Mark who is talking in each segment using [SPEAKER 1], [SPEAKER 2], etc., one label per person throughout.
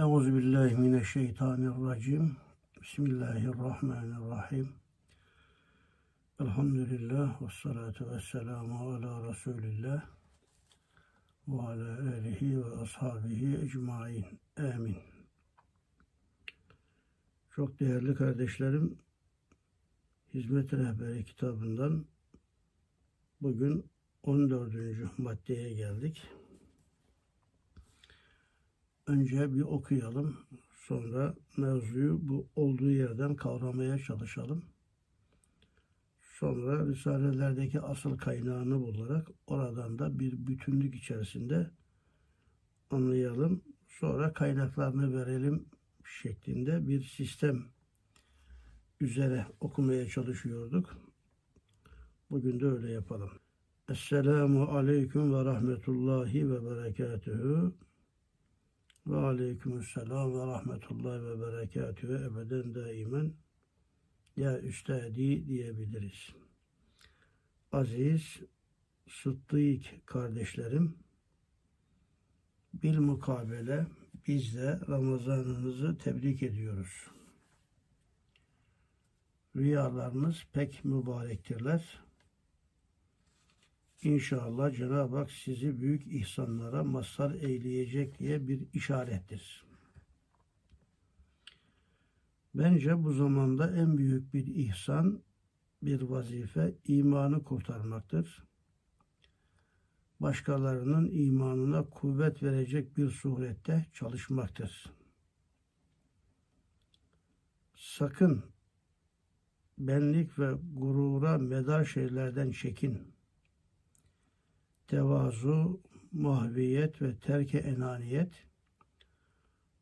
[SPEAKER 1] Euzu billahi mineşşeytanirracim. Bismillahirrahmanirrahim. Elhamdülillah ve salatu ve selamu ala Resulillah ve ala alihi ve ashabihi ecmain. Amin. Çok değerli kardeşlerim, Hizmet Rehberi kitabından bugün 14. maddeye geldik. Önce bir okuyalım. Sonra mevzuyu bu olduğu yerden kavramaya çalışalım. Sonra risalelerdeki asıl kaynağını bularak oradan da bir bütünlük içerisinde anlayalım. Sonra kaynaklarını verelim şeklinde bir sistem üzere okumaya çalışıyorduk. Bugün de öyle yapalım. Esselamu Aleyküm ve Rahmetullahi ve Berekatühü. Ve Aleykümselam ve Rahmetullahi ve Berekatühü ebeden daimen. Ya Üstadi diyebiliriz. Aziz, Sıddık kardeşlerim, bil mukabele biz de Ramazanınızı tebrik ediyoruz. Rüyalarınız pek mübarektirler. İnşallah Cenab-ı Hak sizi büyük ihsanlara mazhar eyleyecek diye bir işarettir. Bence bu zamanda en büyük bir ihsan, bir vazife imanı kurtarmaktır. Başkalarının imanına kuvvet verecek bir surette çalışmaktır. Sakın benlik ve gurura medar şeylerden çekin. Tevazu, mahviyet ve terke enaniyet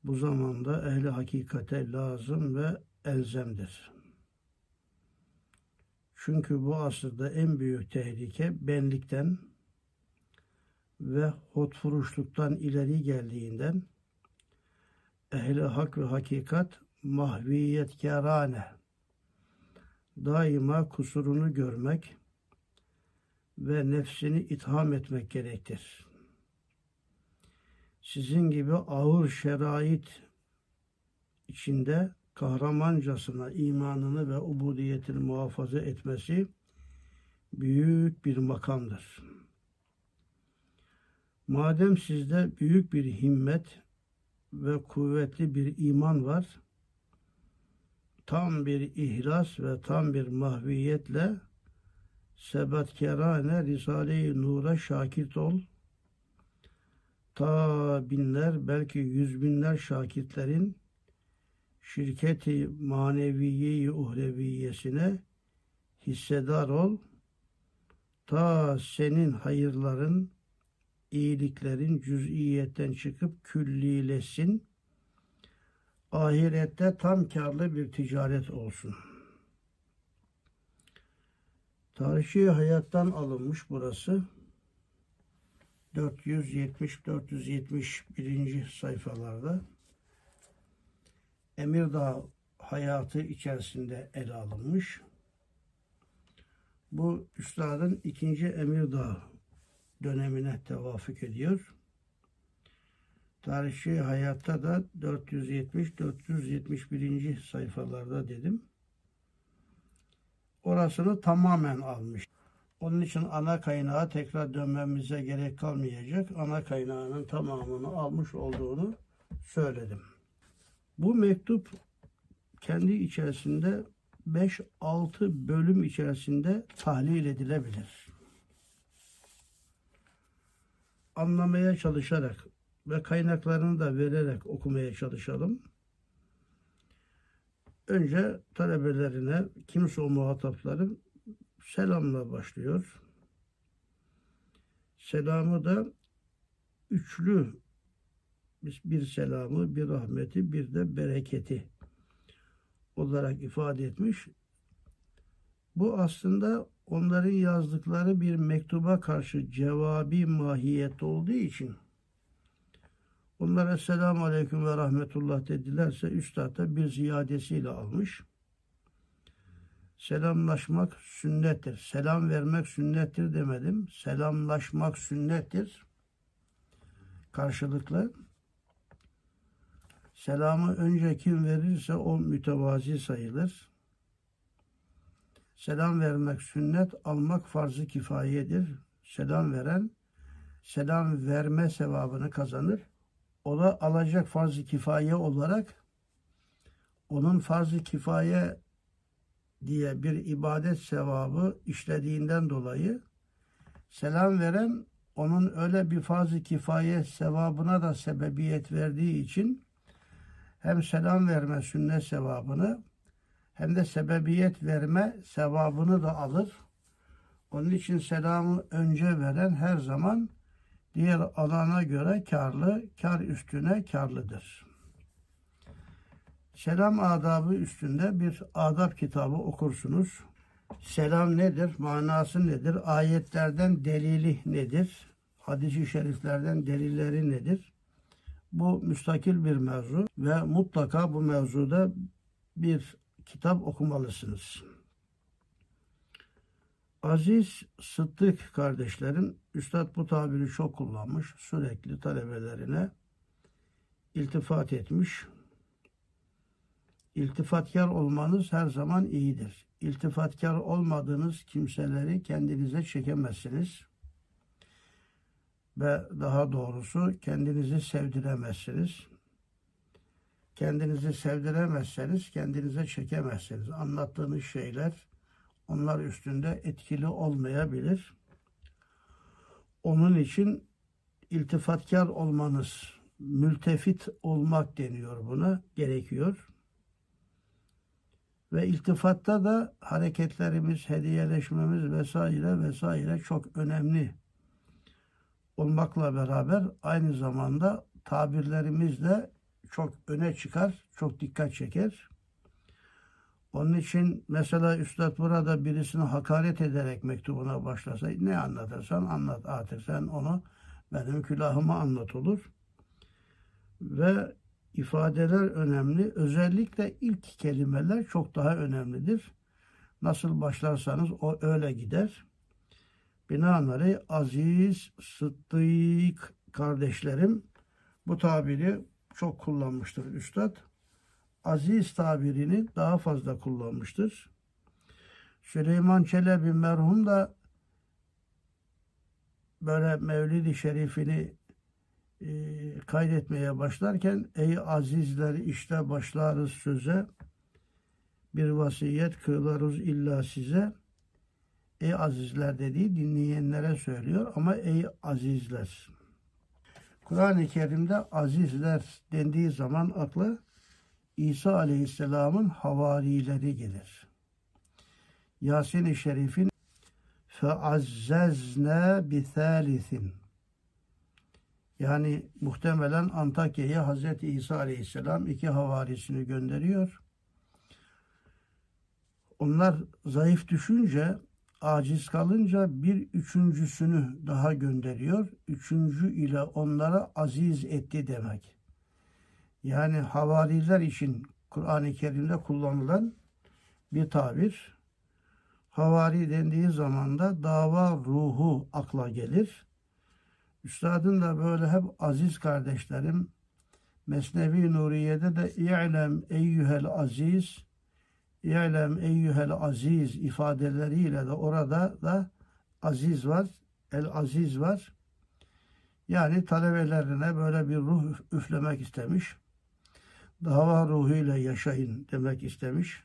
[SPEAKER 1] bu zamanda ehli hakikate lazım ve elzemdir. Çünkü bu asırda en büyük tehlike benlikten ve hotfuruşluktan ileri geldiğinden ehli hak ve hakikat mahviyetkarane daima kusurunu görmek ve nefsini itham etmek gerektir. Sizin gibi ağır şerait içinde kahramancasına imanını ve ubudiyetini muhafaza etmesi büyük bir makamdır. Madem sizde büyük bir himmet ve kuvvetli bir iman var, tam bir ihlas ve tam bir mahviyetle sebatkerane Risale-i Nur'a şakit ol. Ta binler belki yüz binler şakitlerin şirketi maneviye uhreviyesine hissedar ol. Ta senin hayırların, iyiliklerin cüz'iyetten çıkıp küllilesin. Ahirette tam karlı bir ticaret olsun. Tarihi hayattan alınmış burası. 470-471. sayfalarda Emirdağ hayatı içerisinde ele alınmış. Bu üstadın ikinci Emirdağ dönemine tevafuk ediyor. Tarihi hayatta da 470-471. sayfalarda dedim. Orasını tamamen almış. Onun için ana kaynağa tekrar dönmemize gerek kalmayacak. Ana kaynağının tamamını almış olduğunu söyledim. Bu mektup kendi içerisinde 5-6 bölüm içerisinde tahlil edilebilir. Anlamaya çalışarak ve kaynaklarını da vererek okumaya çalışalım. Önce talebelerine, kimse o muhatapları selamla başlıyor. Selamı da üçlü bir selamı, bir rahmeti, bir de bereketi olarak ifade etmiş. Bu aslında onların yazdıkları bir mektuba karşı cevabi mahiyet olduğu için onlara selamun aleyküm ve rahmetullah dedilerse üstad da bir ziyadesiyle almış. Selamlaşmak sünnettir. Selam vermek sünnettir demedim. Selamlaşmak sünnettir. Karşılıklı. Selamı önce kim verirse o mütevazi sayılır. Selam vermek sünnet, almak farz-ı kifayedir. Selam veren selam verme sevabını kazanır. O da alacak farz-ı kifaye olarak onun farz-ı kifaye diye bir ibadet sevabı işlediğinden dolayı selam veren onun öyle bir farz-ı kifaye sevabına da sebebiyet verdiği için hem selam verme sünnet sevabını hem de sebebiyet verme sevabını da alır. Onun için selamı önce veren her zaman diğer alana göre karlı, kar üstüne karlıdır. Selam adabı üstünde bir adab kitabı okursunuz. Selam nedir? Manası nedir? Ayetlerden delili nedir? Hadis-i şeriflerden delilleri nedir? Bu müstakil bir mevzu ve mutlaka bu mevzuda bir kitap okumalısınız. Aziz Sıddık kardeşlerim, Üstad bu tabiri çok kullanmış. Sürekli talebelerine iltifat etmiş. İltifatkar olmanız her zaman iyidir. İltifatkar olmadığınız kimseleri kendinize çekemezsiniz. Ve daha doğrusu kendinizi sevdiremezsiniz. Kendinizi sevdiremezseniz kendinize çekemezsiniz. Anlattığınız şeyler onlar üstünde etkili olmayabilir. Onun için iltifatkar olmanız, mültefit olmak deniyor buna, gerekiyor. Ve iltifatta da hareketlerimiz, hediyeleşmemiz vesaire vesaire çok önemli olmakla beraber aynı zamanda tabirlerimiz de çok öne çıkar, çok dikkat çeker. Onun için mesela Üstad burada birisini hakaret ederek mektubuna başlasa ne anlatırsan anlat artık sen onu benim külahıma anlat olur. Ve ifadeler önemli. Özellikle ilk kelimeler çok daha önemlidir. Nasıl başlarsanız o öyle gider. Binaenaleyh aziz, sıddık kardeşlerim bu tabiri çok kullanmıştır Üstad aziz tabirini daha fazla kullanmıştır. Süleyman Çelebi merhum da böyle Mevlid-i Şerifini e, kaydetmeye başlarken ey azizler işte başlarız söze. Bir vasiyet kılarız illa size. Ey azizler dediği dinleyenlere söylüyor ama ey azizler. Kur'an-ı Kerim'de azizler dendiği zaman aklı İsa Aleyhisselam'ın havarileri gelir. Yasin-i Şerif'in feazzezne bithalithin yani muhtemelen Antakya'ya Hz. İsa Aleyhisselam iki havarisini gönderiyor. Onlar zayıf düşünce, aciz kalınca bir üçüncüsünü daha gönderiyor. Üçüncü ile onlara aziz etti demek yani havariler için Kur'an-ı Kerim'de kullanılan bir tabir. Havari dendiği zaman da dava ruhu akla gelir. Üstadın da böyle hep aziz kardeşlerim Mesnevi Nuriye'de de İ'lem eyyühel aziz İ'lem eyyühel aziz ifadeleriyle de orada da aziz var, el aziz var. Yani talebelerine böyle bir ruh üflemek istemiş dava ruhuyla yaşayın demek istemiş.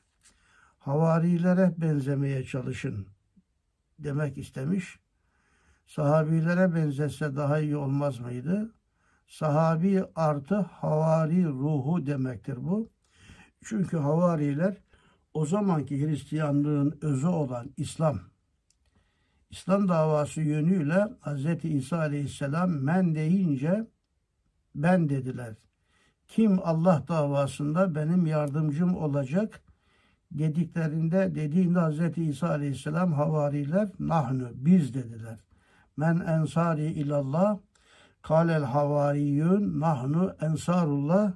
[SPEAKER 1] Havarilere benzemeye çalışın demek istemiş. Sahabilere benzese daha iyi olmaz mıydı? Sahabi artı havari ruhu demektir bu. Çünkü havariler o zamanki Hristiyanlığın özü olan İslam, İslam davası yönüyle Hz. İsa Aleyhisselam men deyince ben dediler. Kim Allah davasında benim yardımcım olacak dediklerinde dediğinde Hz. İsa Aleyhisselam havariler nahnu biz dediler. Men ensari ilallah kalel havariyun nahnu ensarullah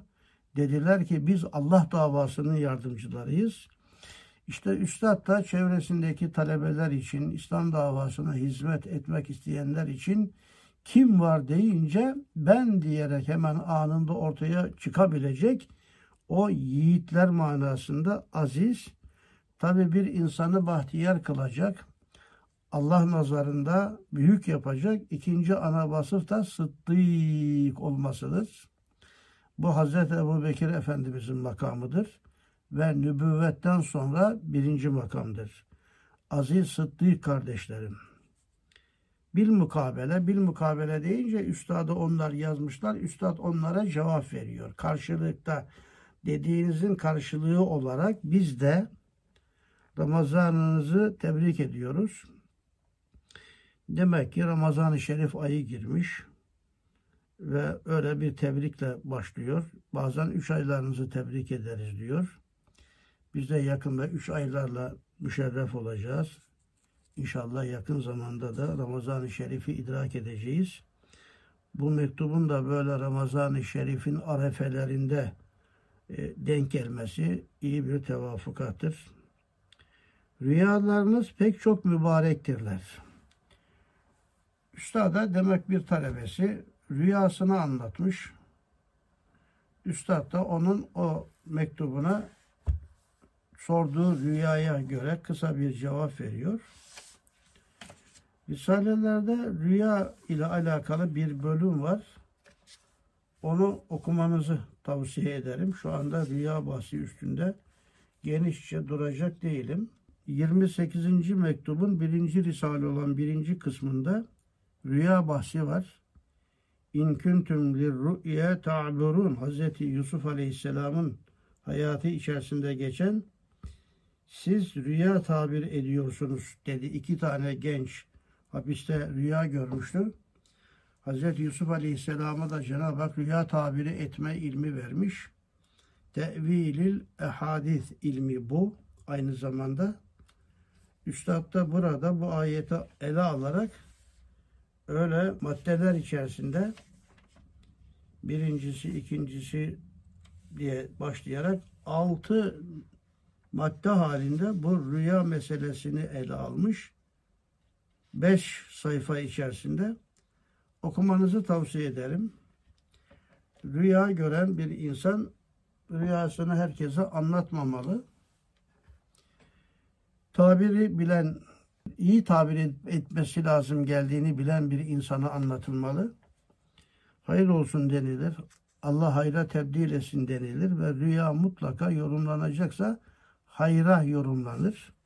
[SPEAKER 1] dediler ki biz Allah davasının yardımcılarıyız. İşte Üstad da çevresindeki talebeler için, İslam davasına hizmet etmek isteyenler için kim var deyince ben diyerek hemen anında ortaya çıkabilecek o yiğitler manasında aziz, tabi bir insanı bahtiyar kılacak, Allah nazarında büyük yapacak ikinci ana vasıf da sıddık olmasıdır. Bu Hazreti Ebu Bekir Efendimizin makamıdır ve nübüvvetten sonra birinci makamdır. Aziz Sıddık kardeşlerim. Bil mukabele, bil mukabele deyince üstadı onlar yazmışlar. Üstad onlara cevap veriyor. Karşılıkta dediğinizin karşılığı olarak biz de Ramazanınızı tebrik ediyoruz. Demek ki Ramazan-ı Şerif ayı girmiş ve öyle bir tebrikle başlıyor. Bazen üç aylarınızı tebrik ederiz diyor. Biz de yakında üç aylarla müşerref olacağız. İnşallah yakın zamanda da Ramazan-ı Şerif'i idrak edeceğiz. Bu mektubun da böyle Ramazan-ı Şerif'in arefelerinde e, denk gelmesi iyi bir tevafukattır. Rüyalarınız pek çok mübarektirler. Üstada demek bir talebesi rüyasını anlatmış. Üstad da onun o mektubuna sorduğu rüyaya göre kısa bir cevap veriyor. Risalelerde rüya ile alakalı bir bölüm var. Onu okumanızı tavsiye ederim. Şu anda rüya bahsi üstünde genişçe duracak değilim. 28. mektubun birinci risale olan birinci kısmında rüya bahsi var. İn kuntum lirru'ya ta'burun Hazreti Yusuf Aleyhisselam'ın hayatı içerisinde geçen siz rüya tabir ediyorsunuz dedi. iki tane genç hapiste rüya görmüştü. Hazreti Yusuf Aleyhisselam'a da Cenab-ı Hak rüya tabiri etme ilmi vermiş. Tevilil ehadis ilmi bu. Aynı zamanda Üstad da burada bu ayeti ele alarak öyle maddeler içerisinde birincisi, ikincisi diye başlayarak altı madde halinde bu rüya meselesini ele almış. Beş sayfa içerisinde okumanızı tavsiye ederim. Rüya gören bir insan rüyasını herkese anlatmamalı. Tabiri bilen, iyi tabir etmesi lazım geldiğini bilen bir insana anlatılmalı. Hayır olsun denilir. Allah hayra tebdil etsin denilir ve rüya mutlaka yorumlanacaksa hayra yorumlanır.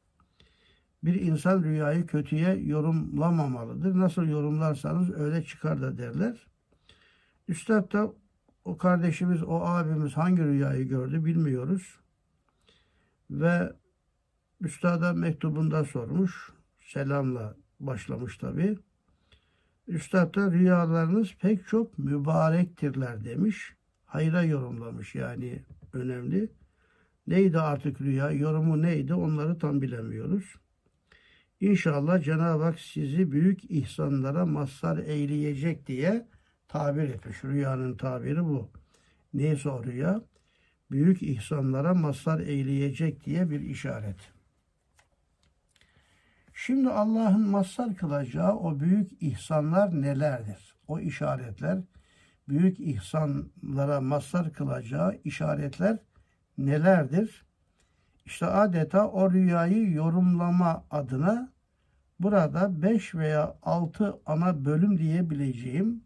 [SPEAKER 1] Bir insan rüyayı kötüye yorumlamamalıdır. Nasıl yorumlarsanız öyle çıkar da derler. Üstad da o kardeşimiz, o abimiz hangi rüyayı gördü bilmiyoruz. Ve Üstada mektubunda sormuş. Selamla başlamış tabi. Üstad da rüyalarınız pek çok mübarektirler demiş. Hayra yorumlamış yani önemli. Neydi artık rüya, yorumu neydi onları tam bilemiyoruz. İnşallah Cenab-ı Hak sizi büyük ihsanlara mazhar eyleyecek diye tabir etmiş. Rüyanın tabiri bu. Neyse o rüya? Büyük ihsanlara mazhar eyleyecek diye bir işaret. Şimdi Allah'ın mazhar kılacağı o büyük ihsanlar nelerdir? O işaretler, büyük ihsanlara mazhar kılacağı işaretler nelerdir? İşte adeta o rüyayı yorumlama adına burada beş veya altı ana bölüm diyebileceğim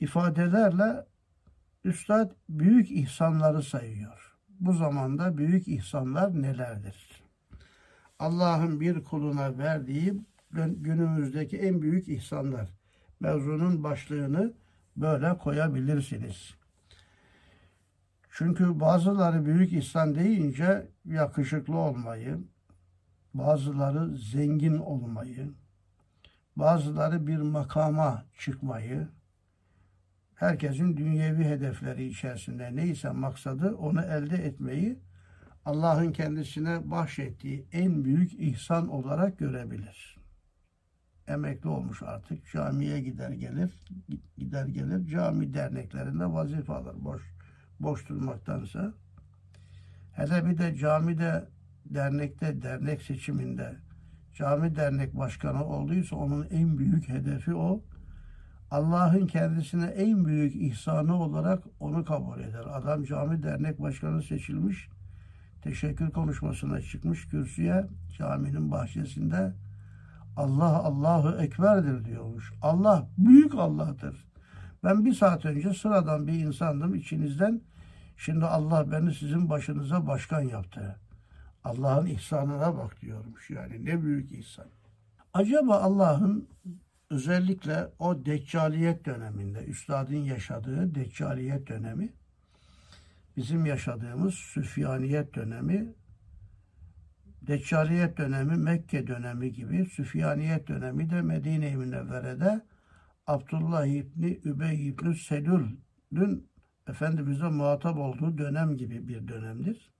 [SPEAKER 1] ifadelerle Üstad büyük ihsanları sayıyor. Bu zamanda büyük ihsanlar nelerdir? Allah'ın bir kuluna verdiği günümüzdeki en büyük ihsanlar. Mevzunun başlığını böyle koyabilirsiniz. Çünkü bazıları büyük ihsan deyince yakışıklı olmayı, bazıları zengin olmayı, bazıları bir makama çıkmayı, herkesin dünyevi hedefleri içerisinde neyse maksadı onu elde etmeyi Allah'ın kendisine bahşettiği en büyük ihsan olarak görebilir. Emekli olmuş artık. Camiye gider gelir, gider gelir. Cami derneklerinde vazife alır. Boş, boş durmaktansa. Hele bir de camide, dernekte, dernek seçiminde cami dernek başkanı olduysa onun en büyük hedefi o. Allah'ın kendisine en büyük ihsanı olarak onu kabul eder. Adam cami dernek başkanı seçilmiş. Teşekkür konuşmasına çıkmış kürsüye caminin bahçesinde Allah Allahu Ekber'dir diyormuş. Allah büyük Allah'tır. Ben bir saat önce sıradan bir insandım içinizden. Şimdi Allah beni sizin başınıza başkan yaptı. Allah'ın ihsanına bak diyormuş yani ne büyük ihsan. Acaba Allah'ın özellikle o deccaliyet döneminde, üstadın yaşadığı deccaliyet dönemi, bizim yaşadığımız Süfyaniyet dönemi, Deccaliyet dönemi Mekke dönemi gibi, Süfyaniyet dönemi de Medine-i Münevvere'de Abdullah İbni Übey İbni Selül'ün Efendimiz'e muhatap olduğu dönem gibi bir dönemdir.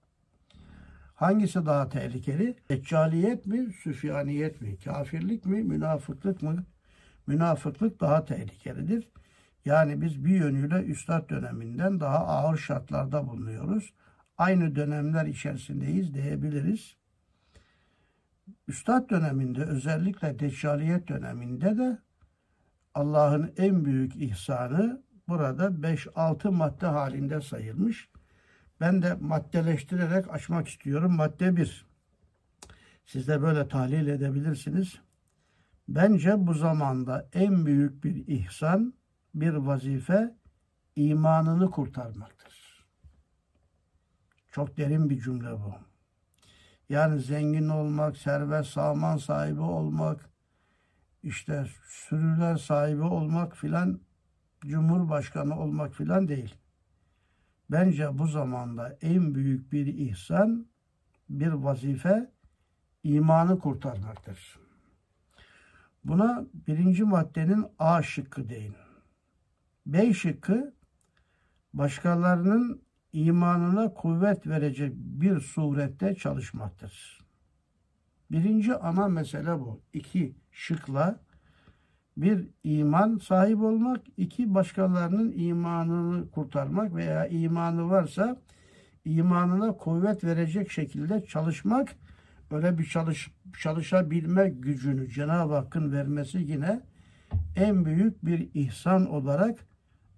[SPEAKER 1] Hangisi daha tehlikeli? Deccaliyet mi, Süfyaniyet mi? Kafirlik mi, münafıklık mı? Münafıklık daha tehlikelidir. Yani biz bir yönüyle Üstad döneminden daha ağır şartlarda bulunuyoruz. Aynı dönemler içerisindeyiz diyebiliriz. Üstad döneminde özellikle Deccaliyet döneminde de Allah'ın en büyük ihsanı burada 5-6 madde halinde sayılmış. Ben de maddeleştirerek açmak istiyorum. Madde 1. Siz de böyle tahlil edebilirsiniz. Bence bu zamanda en büyük bir ihsan, bir vazife imanını kurtarmaktır. Çok derin bir cümle bu. Yani zengin olmak, servet saman sahibi olmak, işte sürüler sahibi olmak filan, cumhurbaşkanı olmak filan değil. Bence bu zamanda en büyük bir ihsan, bir vazife imanı kurtarmaktır. Buna birinci maddenin A şıkkı deyin. B şıkkı başkalarının imanına kuvvet verecek bir surette çalışmaktır. Birinci ana mesele bu. İki şıkla bir iman sahip olmak, iki başkalarının imanını kurtarmak veya imanı varsa imanına kuvvet verecek şekilde çalışmak, öyle bir çalış, çalışabilme gücünü Cenab-ı Hakk'ın vermesi yine en büyük bir ihsan olarak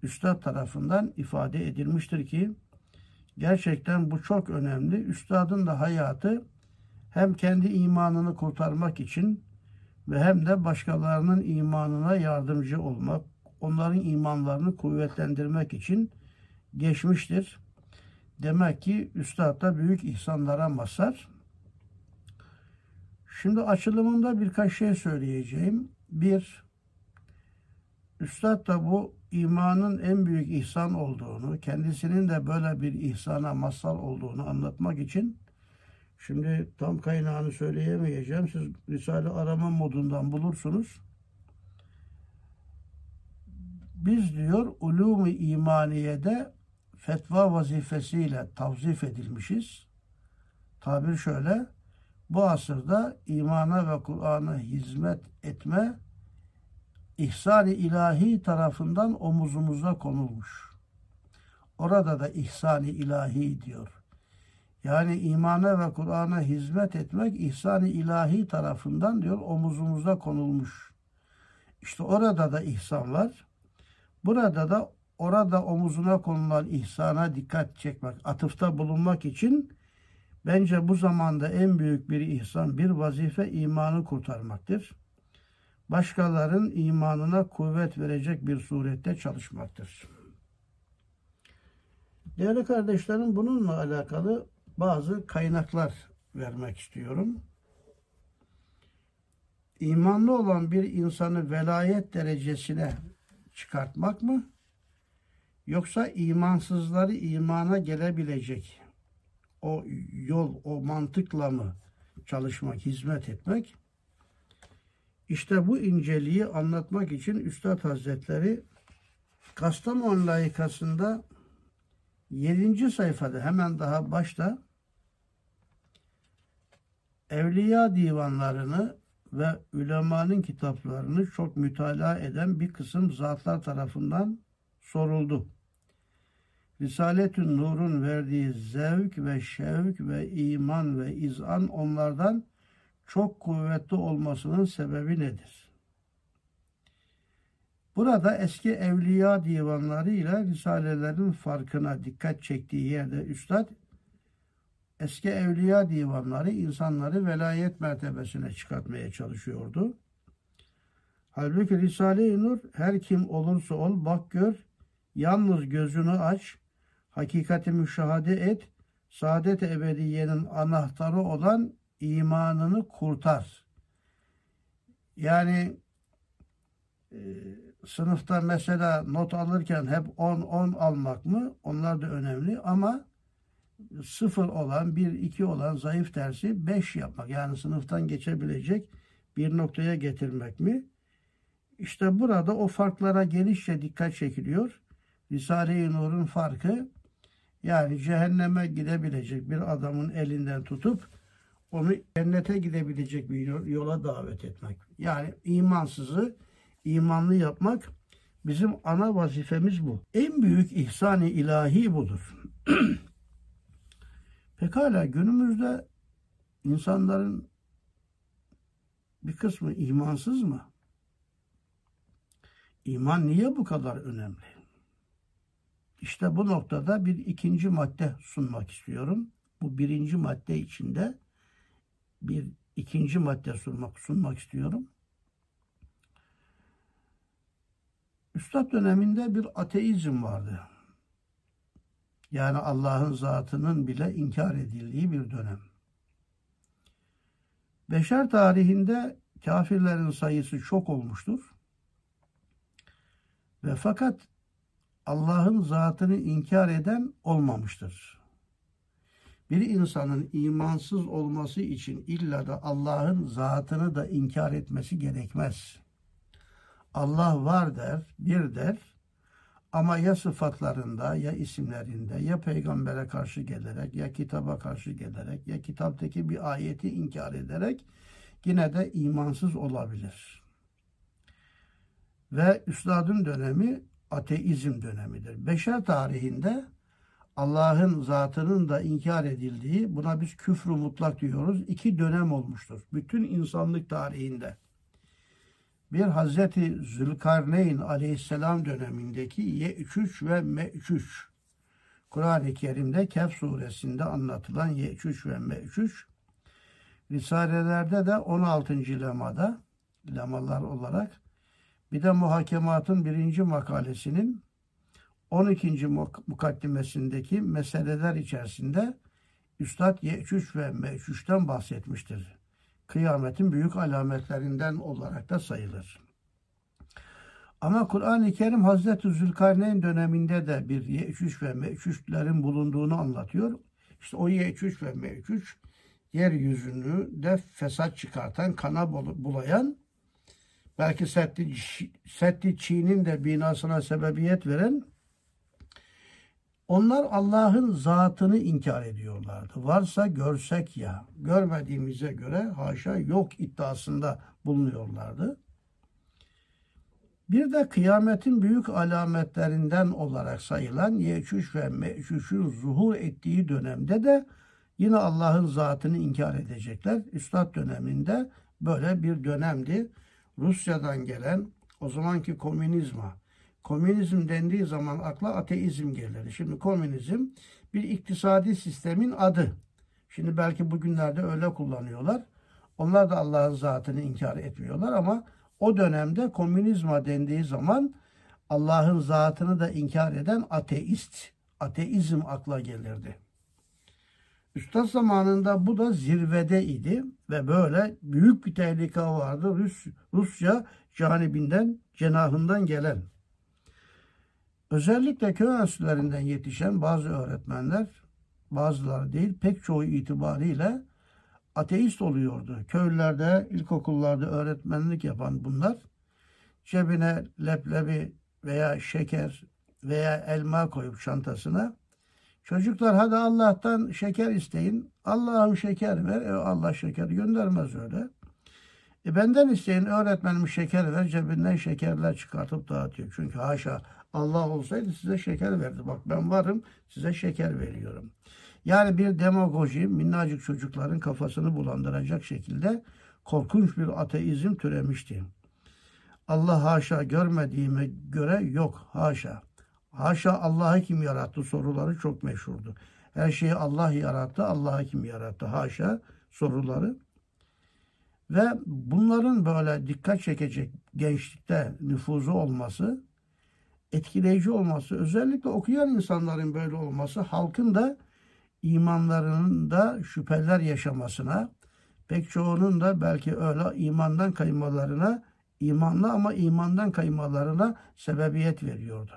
[SPEAKER 1] Üstad tarafından ifade edilmiştir ki gerçekten bu çok önemli. Üstadın da hayatı hem kendi imanını kurtarmak için ve hem de başkalarının imanına yardımcı olmak, onların imanlarını kuvvetlendirmek için geçmiştir. Demek ki Üstad da büyük ihsanlara mazhar. Şimdi açılımında birkaç şey söyleyeceğim. Bir, Üstad da bu imanın en büyük ihsan olduğunu, kendisinin de böyle bir ihsana mazhar olduğunu anlatmak için Şimdi tam kaynağını söyleyemeyeceğim. Siz Risale arama modundan bulursunuz. Biz diyor ulûmu imaniyede fetva vazifesiyle tavzif edilmişiz. Tabir şöyle. Bu asırda imana ve Kur'an'a hizmet etme ihsan-ı ilahi tarafından omuzumuza konulmuş. Orada da ihsan-ı ilahi diyor. Yani imana ve Kur'an'a hizmet etmek ihsan-ı ilahi tarafından diyor omuzumuza konulmuş. İşte orada da ihsan var. Burada da orada omuzuna konulan ihsana dikkat çekmek, atıfta bulunmak için bence bu zamanda en büyük bir ihsan, bir vazife imanı kurtarmaktır. Başkaların imanına kuvvet verecek bir surette çalışmaktır. Değerli kardeşlerim bununla alakalı bazı kaynaklar vermek istiyorum. İmanlı olan bir insanı velayet derecesine çıkartmak mı? Yoksa imansızları imana gelebilecek o yol, o mantıkla mı çalışmak, hizmet etmek? İşte bu inceliği anlatmak için Üstad Hazretleri Kastamonu layıkasında 7. sayfada hemen daha başta evliya divanlarını ve ülemanın kitaplarını çok mütalaa eden bir kısım zatlar tarafından soruldu. Risaletün Nur'un verdiği zevk ve şevk ve iman ve izan onlardan çok kuvvetli olmasının sebebi nedir? Burada eski evliya divanları ile risalelerin farkına dikkat çektiği yerde üstad eski evliya divanları insanları velayet mertebesine çıkartmaya çalışıyordu. Halbuki Risale-i Nur her kim olursa ol bak gör, yalnız gözünü aç, hakikati müşahede et, saadet ebediyenin anahtarı olan imanını kurtar. Yani e, sınıfta mesela not alırken hep 10-10 almak mı? Onlar da önemli ama sıfır olan, bir iki olan zayıf dersi beş yapmak. Yani sınıftan geçebilecek bir noktaya getirmek mi? İşte burada o farklara genişçe dikkat çekiliyor. Risale-i Nur'un farkı yani cehenneme gidebilecek bir adamın elinden tutup onu cennete gidebilecek bir yola davet etmek. Yani imansızı imanlı yapmak bizim ana vazifemiz bu. En büyük ihsan-ı ilahi budur. Pekala günümüzde insanların bir kısmı imansız mı? İman niye bu kadar önemli? İşte bu noktada bir ikinci madde sunmak istiyorum. Bu birinci madde içinde bir ikinci madde sunmak, sunmak istiyorum. Üstad döneminde bir ateizm vardı. Yani Allah'ın zatının bile inkar edildiği bir dönem. Beşer tarihinde kafirlerin sayısı çok olmuştur. Ve fakat Allah'ın zatını inkar eden olmamıştır. Bir insanın imansız olması için illa da Allah'ın zatını da inkar etmesi gerekmez. Allah var der, bir der ama ya sıfatlarında, ya isimlerinde, ya peygambere karşı gelerek, ya kitaba karşı gelerek, ya kitaptaki bir ayeti inkar ederek yine de imansız olabilir. Ve üstadın dönemi ateizm dönemidir. Beşer tarihinde Allah'ın zatının da inkar edildiği, buna biz küfrü mutlak diyoruz, iki dönem olmuştur. Bütün insanlık tarihinde. Bir Hazreti Zülkarneyn aleyhisselam dönemindeki Ye3 ve Me3. Kur'an-ı Kerim'de Kehf suresinde anlatılan Ye3 ve Me3. Risalelerde de 16. lemada, lemalar olarak bir de muhakematın birinci makalesinin 12. mukaddimesindeki meseleler içerisinde Üstad Ye'çüç ve Me'çüç'ten bahsetmiştir. Kıyametin büyük alametlerinden olarak da sayılır. Ama Kur'an-ı Kerim Hazreti Zülkarneyn döneminde de bir Ye'çüç ve Me'çüçlerin bulunduğunu anlatıyor. İşte o Ye'çüç ve Me'çüç yeryüzünü de fesat çıkartan, kana bulayan belki Seddi, Seddi Çin'in de binasına sebebiyet veren onlar Allah'ın zatını inkar ediyorlardı. Varsa görsek ya, görmediğimize göre haşa yok iddiasında bulunuyorlardı. Bir de kıyametin büyük alametlerinden olarak sayılan Yeçüş ve Meçüş'ün zuhur ettiği dönemde de yine Allah'ın zatını inkar edecekler. Üstad döneminde böyle bir dönemdi. Rusya'dan gelen o zamanki komünizma, komünizm dendiği zaman akla ateizm gelir. Şimdi komünizm bir iktisadi sistemin adı. Şimdi belki bugünlerde öyle kullanıyorlar. Onlar da Allah'ın zatını inkar etmiyorlar ama o dönemde komünizma dendiği zaman Allah'ın zatını da inkar eden ateist, ateizm akla gelirdi. Üstad zamanında bu da zirvede idi ve böyle büyük bir tehlike vardı Rus, Rusya canibinden, cenahından gelen. Özellikle köy enstitülerinden yetişen bazı öğretmenler, bazıları değil pek çoğu itibariyle ateist oluyordu. Köylerde, ilkokullarda öğretmenlik yapan bunlar cebine leblebi veya şeker veya elma koyup çantasına Çocuklar hadi Allah'tan şeker isteyin. Allah'ım şeker ver. E, Allah şeker göndermez öyle. E benden isteyin öğretmenim şeker ver. Cebinden şekerler çıkartıp dağıtıyor. Çünkü haşa Allah olsaydı size şeker verdi. Bak ben varım size şeker veriyorum. Yani bir demagoji minnacık çocukların kafasını bulandıracak şekilde korkunç bir ateizm türemişti. Allah haşa görmediğime göre yok haşa. Haşa Allah'ı kim yarattı soruları çok meşhurdu. Her şeyi Allah yarattı, Allah'ı kim yarattı haşa soruları. Ve bunların böyle dikkat çekecek gençlikte nüfuzu olması, etkileyici olması, özellikle okuyan insanların böyle olması halkın da imanlarının da şüpheler yaşamasına, pek çoğunun da belki öyle imandan kaymalarına, imanlı ama imandan kaymalarına sebebiyet veriyordu.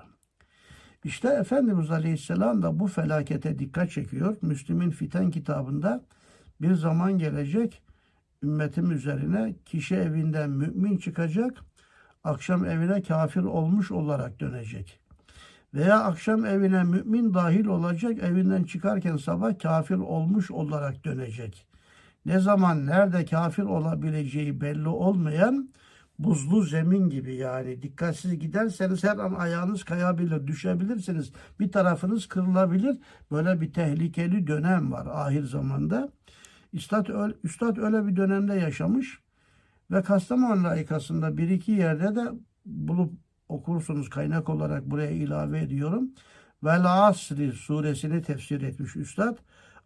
[SPEAKER 1] İşte Efendimiz Aleyhisselam da bu felakete dikkat çekiyor. Müslüm'ün Fiten kitabında bir zaman gelecek ümmetim üzerine kişi evinden mümin çıkacak, akşam evine kafir olmuş olarak dönecek. Veya akşam evine mümin dahil olacak, evinden çıkarken sabah kafir olmuş olarak dönecek. Ne zaman nerede kafir olabileceği belli olmayan buzlu zemin gibi yani dikkatsiz giderseniz her an ayağınız kayabilir, düşebilirsiniz. Bir tarafınız kırılabilir. Böyle bir tehlikeli dönem var ahir zamanda. Üstad, Üstad öyle bir dönemde yaşamış ve Kastamonu layıkasında bir iki yerde de bulup okursunuz kaynak olarak buraya ilave ediyorum. Vel Asri suresini tefsir etmiş Üstad.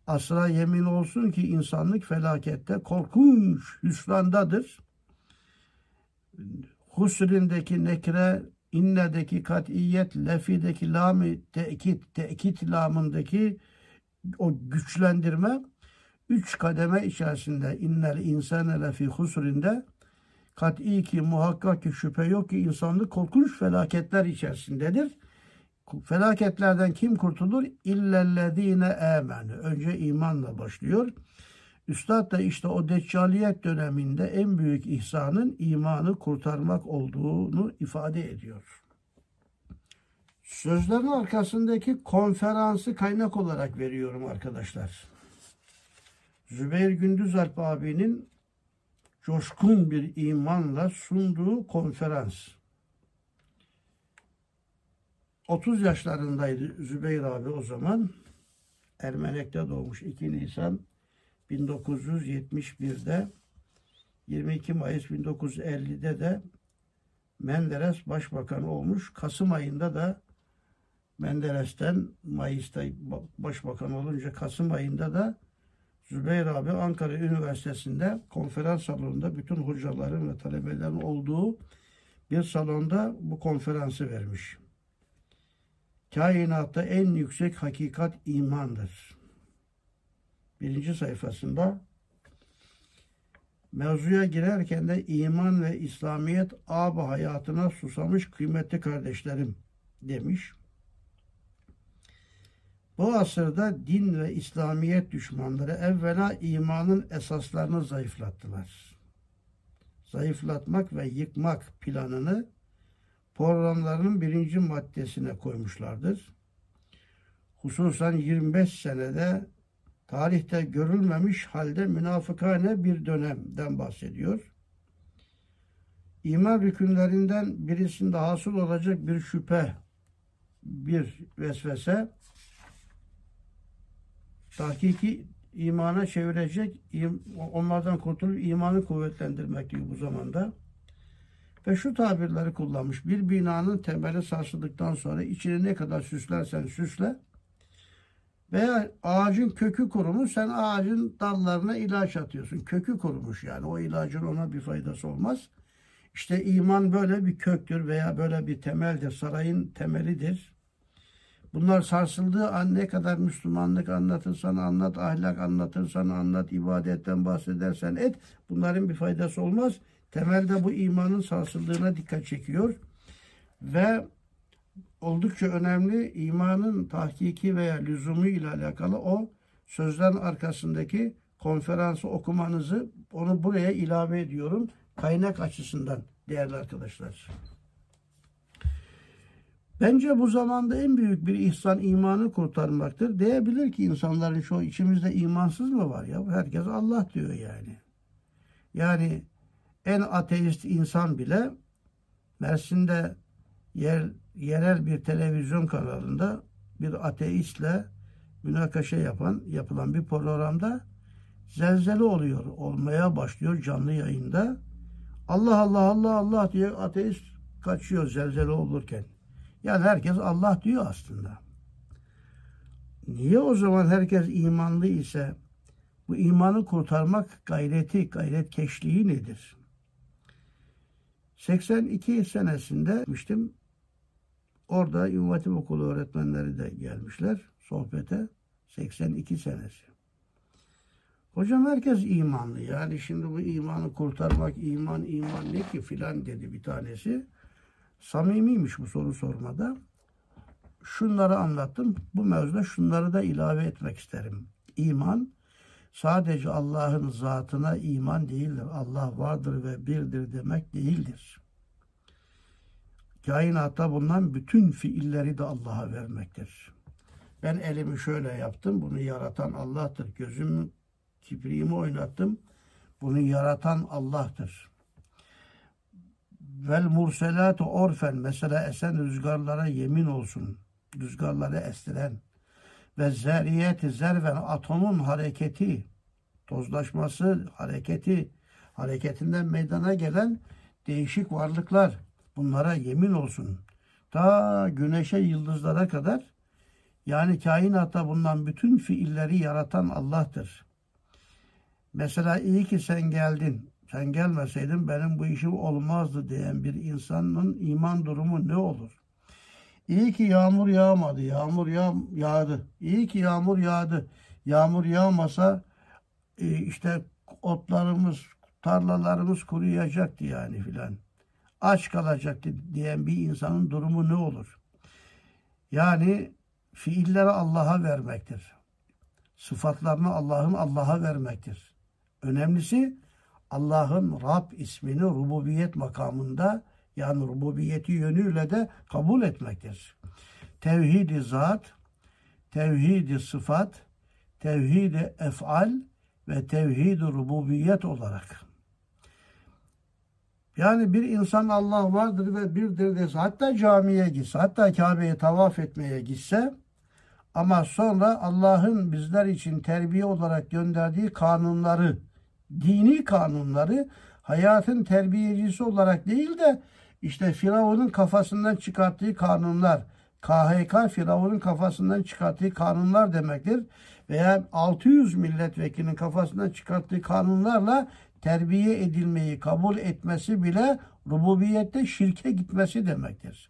[SPEAKER 1] Asra yemin olsun ki insanlık felakette korkunç hüsrandadır. Husrindeki nekre, innedeki katiyet, lefideki lami, tekit, tekit lamındaki o güçlendirme üç kademe içerisinde innel insane lefi husrinde kat'i ki muhakkak ki şüphe yok ki insanlık korkunç felaketler içerisindedir. Felaketlerden kim kurtulur? İllellezine amenü. Önce imanla başlıyor. Üstad da işte o deccaliyet döneminde en büyük ihsanın imanı kurtarmak olduğunu ifade ediyor. Sözlerin arkasındaki konferansı kaynak olarak veriyorum arkadaşlar. Zübeyir Gündüzalp abinin coşkun bir imanla sunduğu konferans. 30 yaşlarındaydı Zübeyir abi o zaman. Ermenek'te doğmuş 2 Nisan 1971'de 22 Mayıs 1950'de de Menderes başbakan olmuş. Kasım ayında da Menderes'ten Mayıs'ta başbakan olunca Kasım ayında da Zübeyir abi Ankara Üniversitesi'nde konferans salonunda bütün hocaların ve talebelerin olduğu bir salonda bu konferansı vermiş. Kainatta en yüksek hakikat imandır. Birinci sayfasında mevzuya girerken de iman ve İslamiyet ab hayatına susamış kıymetli kardeşlerim demiş. Bu asırda din ve İslamiyet düşmanları evvela imanın esaslarını zayıflattılar. Zayıflatmak ve yıkmak planını programlarının birinci maddesine koymuşlardır. Hususan 25 senede tarihte görülmemiş halde münafıkane bir dönemden bahsediyor. İman rükünlerinden birisinde hasıl olacak bir şüphe, bir vesvese tahkiki imana çevirecek, onlardan kurtulup imanı kuvvetlendirmek diyor bu zamanda. Ve şu tabirleri kullanmış. Bir binanın temeli sarsıldıktan sonra içini ne kadar süslersen süsle veya ağacın kökü kurumuş sen ağacın dallarına ilaç atıyorsun. Kökü kurumuş yani o ilacın ona bir faydası olmaz. İşte iman böyle bir köktür veya böyle bir temeldir. Sarayın temelidir. Bunlar sarsıldığı an ne kadar Müslümanlık anlatırsan anlat, ahlak anlatırsan anlat, ibadetten bahsedersen et. Bunların bir faydası olmaz. Temelde bu imanın sarsıldığına dikkat çekiyor. Ve oldukça önemli imanın tahkiki veya lüzumu ile alakalı o sözlerin arkasındaki konferansı okumanızı onu buraya ilave ediyorum. Kaynak açısından değerli arkadaşlar. Bence bu zamanda en büyük bir ihsan imanı kurtarmaktır. Diyebilir ki insanların şu içimizde imansız mı var ya? Herkes Allah diyor yani. Yani en ateist insan bile Mersin'de yer, yerel bir televizyon kanalında bir ateistle münakaşa yapan, yapılan bir programda zelzele oluyor, olmaya başlıyor canlı yayında. Allah Allah Allah Allah diye ateist kaçıyor zelzele olurken. Yani herkes Allah diyor aslında. Niye o zaman herkes imanlı ise bu imanı kurtarmak gayreti, gayret keşliği nedir? 82 senesinde gitmiştim. Orada Hatip Okulu öğretmenleri de gelmişler sohbete. 82 senesi. Hocam herkes imanlı. Yani şimdi bu imanı kurtarmak, iman iman ne ki filan dedi bir tanesi. Samimiymiş bu soru sormada. Şunları anlattım. Bu mevzuda şunları da ilave etmek isterim. İman sadece Allah'ın zatına iman değildir. Allah vardır ve birdir demek değildir. Kainatta bulunan bütün fiilleri de Allah'a vermektir. Ben elimi şöyle yaptım. Bunu yaratan Allah'tır. Gözümü kipriğimi oynattım. Bunu yaratan Allah'tır. Vel murselatu orfen mesela esen rüzgarlara yemin olsun. Rüzgarları estiren ve zeriyeti zerven atomun hareketi tozlaşması hareketi hareketinden meydana gelen değişik varlıklar bunlara yemin olsun. Ta güneşe yıldızlara kadar yani kainatta bulunan bütün fiilleri yaratan Allah'tır. Mesela iyi ki sen geldin. Sen gelmeseydin benim bu işim olmazdı diyen bir insanın iman durumu ne olur? İyi ki yağmur yağmadı. Yağmur yağ yağdı. İyi ki yağmur yağdı. Yağmur yağmasa e, işte otlarımız, tarlalarımız kuruyacaktı yani filan. Aç kalacaktı diyen bir insanın durumu ne olur? Yani fiilleri Allah'a vermektir. Sıfatlarını Allah'ın Allah'a vermektir. Önemlisi Allah'ın Rab ismini rububiyet makamında yani rububiyeti yönüyle de kabul etmektir. Tevhidi zat, tevhidi sıfat, tevhidi efal ve tevhid rububiyet olarak. Yani bir insan Allah vardır ve birdir dese, hatta camiye gitse, hatta Kabe'ye tavaf etmeye gitse, ama sonra Allah'ın bizler için terbiye olarak gönderdiği kanunları, dini kanunları hayatın terbiyecisi olarak değil de işte Firavun'un kafasından çıkarttığı kanunlar, KHK Firavun'un kafasından çıkarttığı kanunlar demektir. Veya 600 milletvekilinin kafasından çıkarttığı kanunlarla terbiye edilmeyi kabul etmesi bile rububiyette şirke gitmesi demektir.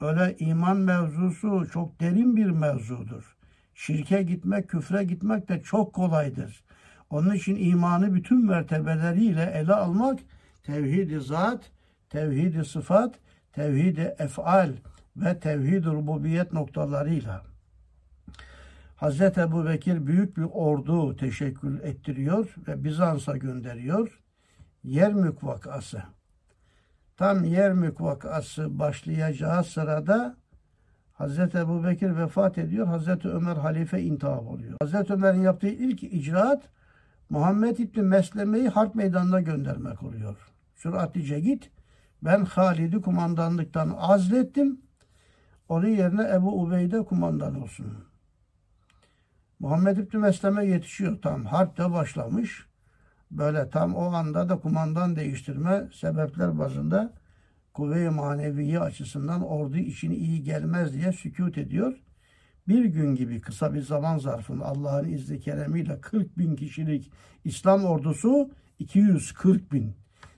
[SPEAKER 1] Öyle iman mevzusu çok derin bir mevzudur. Şirke gitmek, küfre gitmek de çok kolaydır. Onun için imanı bütün mertebeleriyle ele almak tevhid-i zat, tevhid-i sıfat, tevhid-i efal ve tevhid-i rububiyet noktalarıyla. Hazreti Ebu Bekir büyük bir ordu teşekkül ettiriyor ve Bizans'a gönderiyor. Yermük vakası. Tam Yermük vakası başlayacağı sırada Hazreti Ebu Bekir vefat ediyor. Hazreti Ömer halife intihap oluyor. Hazreti Ömer'in yaptığı ilk icraat Muhammed İbni Mesleme'yi harp meydanına göndermek oluyor. Süratlice git. Ben Halid'i kumandanlıktan azlettim. Onun yerine Ebu Ubeyde kumandan olsun. Muhammed İbni Mesleme yetişiyor tam. Harp de başlamış. Böyle tam o anda da kumandan değiştirme sebepler bazında kuvve-i maneviye açısından ordu için iyi gelmez diye sükut ediyor. Bir gün gibi kısa bir zaman zarfında Allah'ın izni keremiyle 40 bin kişilik İslam ordusu 240 bin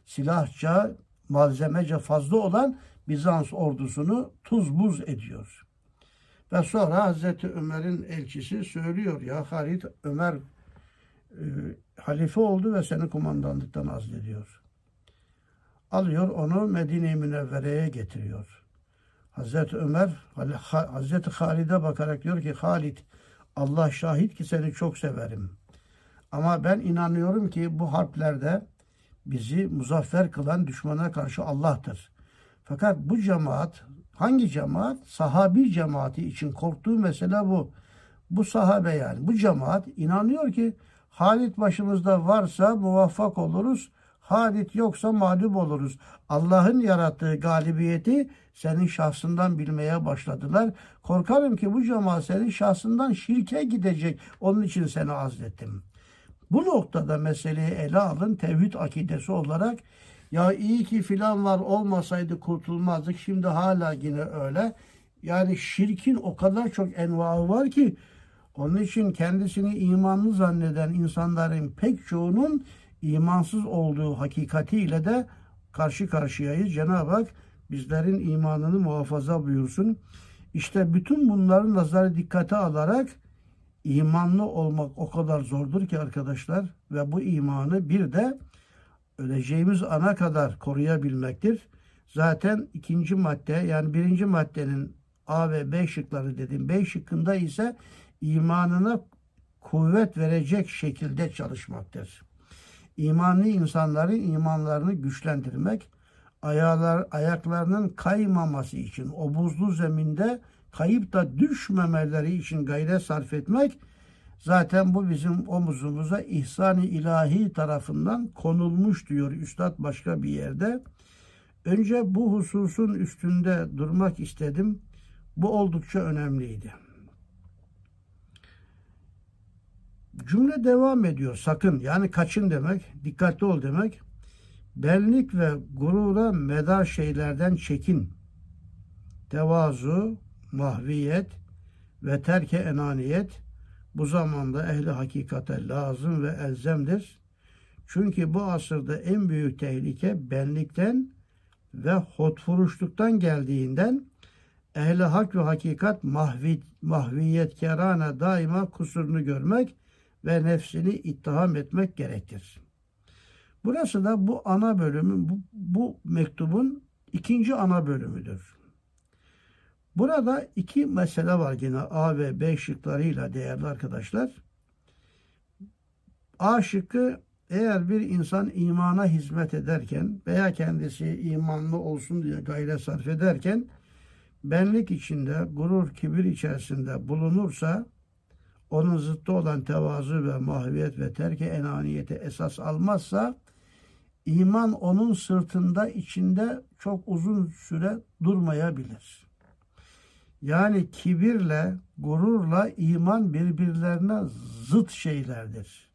[SPEAKER 1] silahça, malzemece fazla olan Bizans ordusunu tuz buz ediyor. Ve sonra Hazreti Ömer'in elçisi söylüyor ya Halid Ömer e, halife oldu ve seni kumandanlıktan azlediyor. Alıyor onu Medine-i Münevvere'ye getiriyor. Hazreti Ömer Hazreti Halid'e bakarak diyor ki Halid Allah şahit ki seni çok severim. Ama ben inanıyorum ki bu harplerde bizi muzaffer kılan düşmana karşı Allah'tır. Fakat bu cemaat hangi cemaat? Sahabi cemaati için korktuğu mesele bu. Bu sahabe yani bu cemaat inanıyor ki Halit başımızda varsa muvaffak oluruz. Halit yoksa mağlup oluruz. Allah'ın yarattığı galibiyeti senin şahsından bilmeye başladılar. Korkarım ki bu cemaat senin şahsından şirke gidecek. Onun için seni azlettim. Bu noktada meseleyi ele alın tevhid akidesi olarak Ya iyi ki filan var olmasaydı kurtulmazdık. Şimdi hala yine öyle. Yani şirkin o kadar çok envaı var ki onun için kendisini imanlı zanneden insanların pek çoğunun imansız olduğu hakikatiyle de karşı karşıyayız. Cenab-ı Hak bizlerin imanını muhafaza buyursun. İşte bütün bunların nazarı dikkate alarak imanlı olmak o kadar zordur ki arkadaşlar ve bu imanı bir de öleceğimiz ana kadar koruyabilmektir. Zaten ikinci madde yani birinci maddenin A ve B şıkları dedim. B şıkkında ise imanına kuvvet verecek şekilde çalışmaktır. İmanlı insanların imanlarını güçlendirmek, ayaklar, ayaklarının kaymaması için o buzlu zeminde kayıp da düşmemeleri için gayret sarf etmek zaten bu bizim omuzumuza ihsan-ı ilahi tarafından konulmuş diyor Üstad başka bir yerde. Önce bu hususun üstünde durmak istedim. Bu oldukça önemliydi. Cümle devam ediyor. Sakın yani kaçın demek, dikkatli ol demek. Benlik ve gurura medar şeylerden çekin. Tevazu, mahviyet ve terke enaniyet bu zamanda ehli hakikate lazım ve elzemdir. Çünkü bu asırda en büyük tehlike benlikten ve hotfuruşluktan geldiğinden ehli hak ve hakikat mahvi, mahviyet kerana daima kusurunu görmek ve nefsini ittiham etmek gerektir. Burası da bu ana bölümün, bu, bu mektubun ikinci ana bölümüdür. Burada iki mesele var yine A ve B şıklarıyla değerli arkadaşlar. A şıkkı eğer bir insan imana hizmet ederken veya kendisi imanlı olsun diye gayret sarf ederken benlik içinde, gurur, kibir içerisinde bulunursa onun zıttı olan tevazu ve mahviyet ve terke enaniyete esas almazsa iman onun sırtında içinde çok uzun süre durmayabilir. Yani kibirle, gururla iman birbirlerine zıt şeylerdir.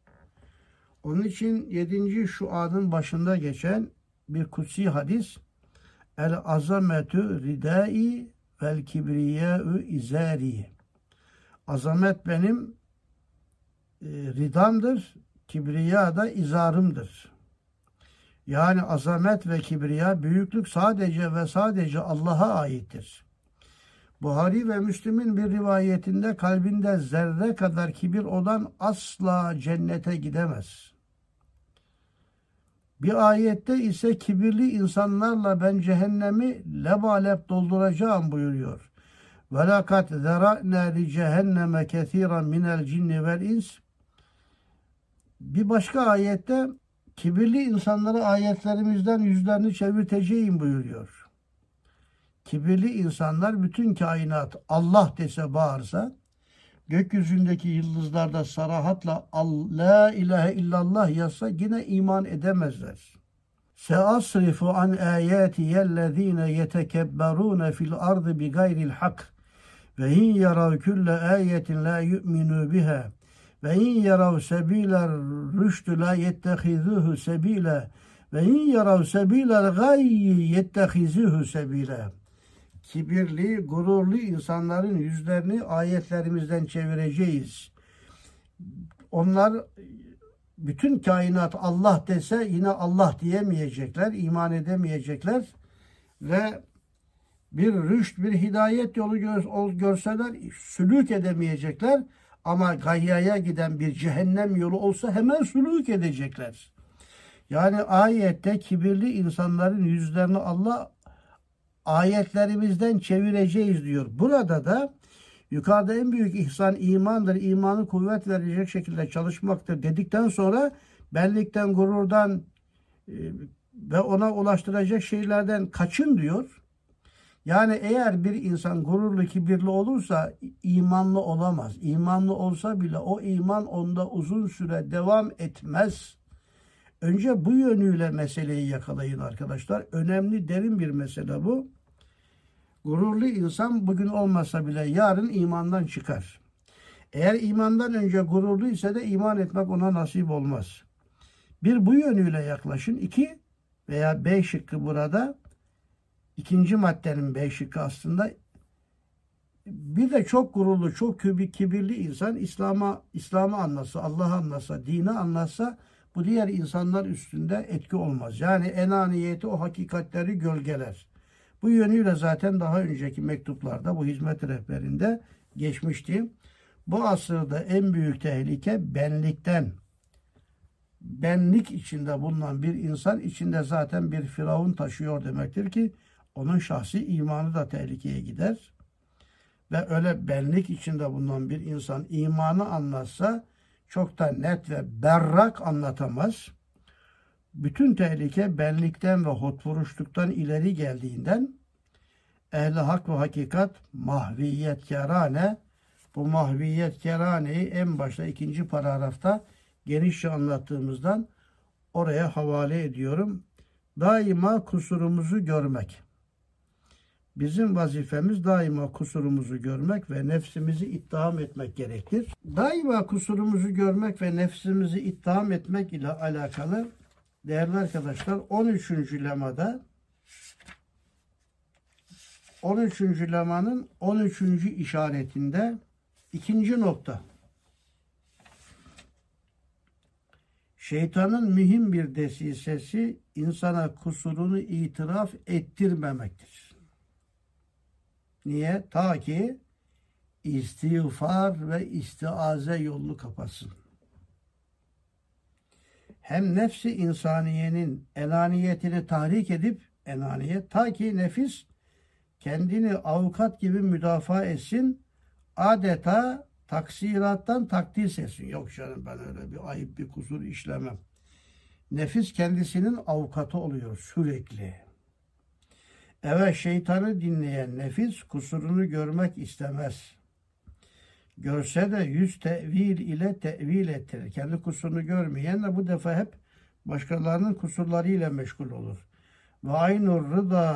[SPEAKER 1] Onun için yedinci şu adın başında geçen bir kutsi hadis El azametü ridai vel kibriyâ'ü izâri Azamet benim e, ridamdır, kibriya da izarımdır. Yani azamet ve kibriya, büyüklük sadece ve sadece Allah'a aittir. Buhari ve Müslim'in bir rivayetinde kalbinde zerre kadar kibir olan asla cennete gidemez. Bir ayette ise kibirli insanlarla ben cehennemi lebalep dolduracağım buyuruyor. Ve lakat zera'na li cehenneme kethiren minel cinni ins. Bir başka ayette kibirli insanları ayetlerimizden yüzlerini çevirteceğim buyuruyor. Kibirli insanlar bütün kainat Allah dese bağırsa gökyüzündeki yıldızlarda sarahatla La ilahe illallah yazsa yine iman edemezler. Seasrifu an ayati yellezine yetekebberune fil ardı bi gayril hak ve in yarav külle ayetin la yu'minu biha. Ve in yarav sebiler rüştü la yettehizuhu sebile ve in yarav sebiler gayyi yettehizuhu sebile kibirli, gururlu insanların yüzlerini ayetlerimizden çevireceğiz. Onlar bütün kainat Allah dese yine Allah diyemeyecekler, iman edemeyecekler. Ve bir rüşt, bir hidayet yolu görseler sülük edemeyecekler. Ama gayyaya giden bir cehennem yolu olsa hemen sülük edecekler. Yani ayette kibirli insanların yüzlerini Allah ayetlerimizden çevireceğiz diyor. Burada da yukarıda en büyük ihsan imandır. İmanı kuvvet verecek şekilde çalışmaktır dedikten sonra benlikten, gururdan e, ve ona ulaştıracak şeylerden kaçın diyor. Yani eğer bir insan gururlu, kibirli olursa imanlı olamaz. İmanlı olsa bile o iman onda uzun süre devam etmez. Önce bu yönüyle meseleyi yakalayın arkadaşlar. Önemli, derin bir mesele bu. Gururlu insan bugün olmasa bile yarın imandan çıkar. Eğer imandan önce gururlu ise de iman etmek ona nasip olmaz. Bir bu yönüyle yaklaşın. İki, veya B şıkkı burada ikinci maddenin B aslında bir de çok gururlu, çok kibirli insan İslam'a İslam'ı anlasa, Allah'ı anlasa, dini anlasa bu diğer insanlar üstünde etki olmaz. Yani enaniyeti o hakikatleri gölgeler. Bu yönüyle zaten daha önceki mektuplarda bu hizmet rehberinde geçmişti. Bu asırda en büyük tehlike benlikten. Benlik içinde bulunan bir insan içinde zaten bir firavun taşıyor demektir ki onun şahsi imanı da tehlikeye gider. Ve öyle benlik içinde bulunan bir insan imanı anlatsa çok da net ve berrak anlatamaz. Bütün tehlike benlikten ve hotvuruşluktan ileri geldiğinden ehli hak ve hakikat mahviyet kerane bu mahviyet keraneyi en başta ikinci paragrafta genişçe anlattığımızdan oraya havale ediyorum. Daima kusurumuzu görmek. Bizim vazifemiz daima kusurumuzu görmek ve nefsimizi ittiham etmek gerekir. Daima kusurumuzu görmek ve nefsimizi ittiham etmek ile alakalı değerli arkadaşlar 13. lemada 13. lemanın 13. işaretinde ikinci nokta. Şeytanın mühim bir desisesi insana kusurunu itiraf ettirmemektir. Niye? Ta ki istiğfar ve istiaze yolunu kapatsın. Hem nefsi insaniyenin enaniyetini tahrik edip enaniyet ta ki nefis kendini avukat gibi müdafaa etsin adeta taksirattan takdis etsin. Yok canım ben öyle bir ayıp bir kusur işlemem. Nefis kendisinin avukatı oluyor sürekli. Evet şeytanı dinleyen nefis kusurunu görmek istemez. Görse de yüz tevil ile tevil ettirir. Kendi kusurunu görmeyen de bu defa hep başkalarının kusurlarıyla meşgul olur. Ve aynur rıda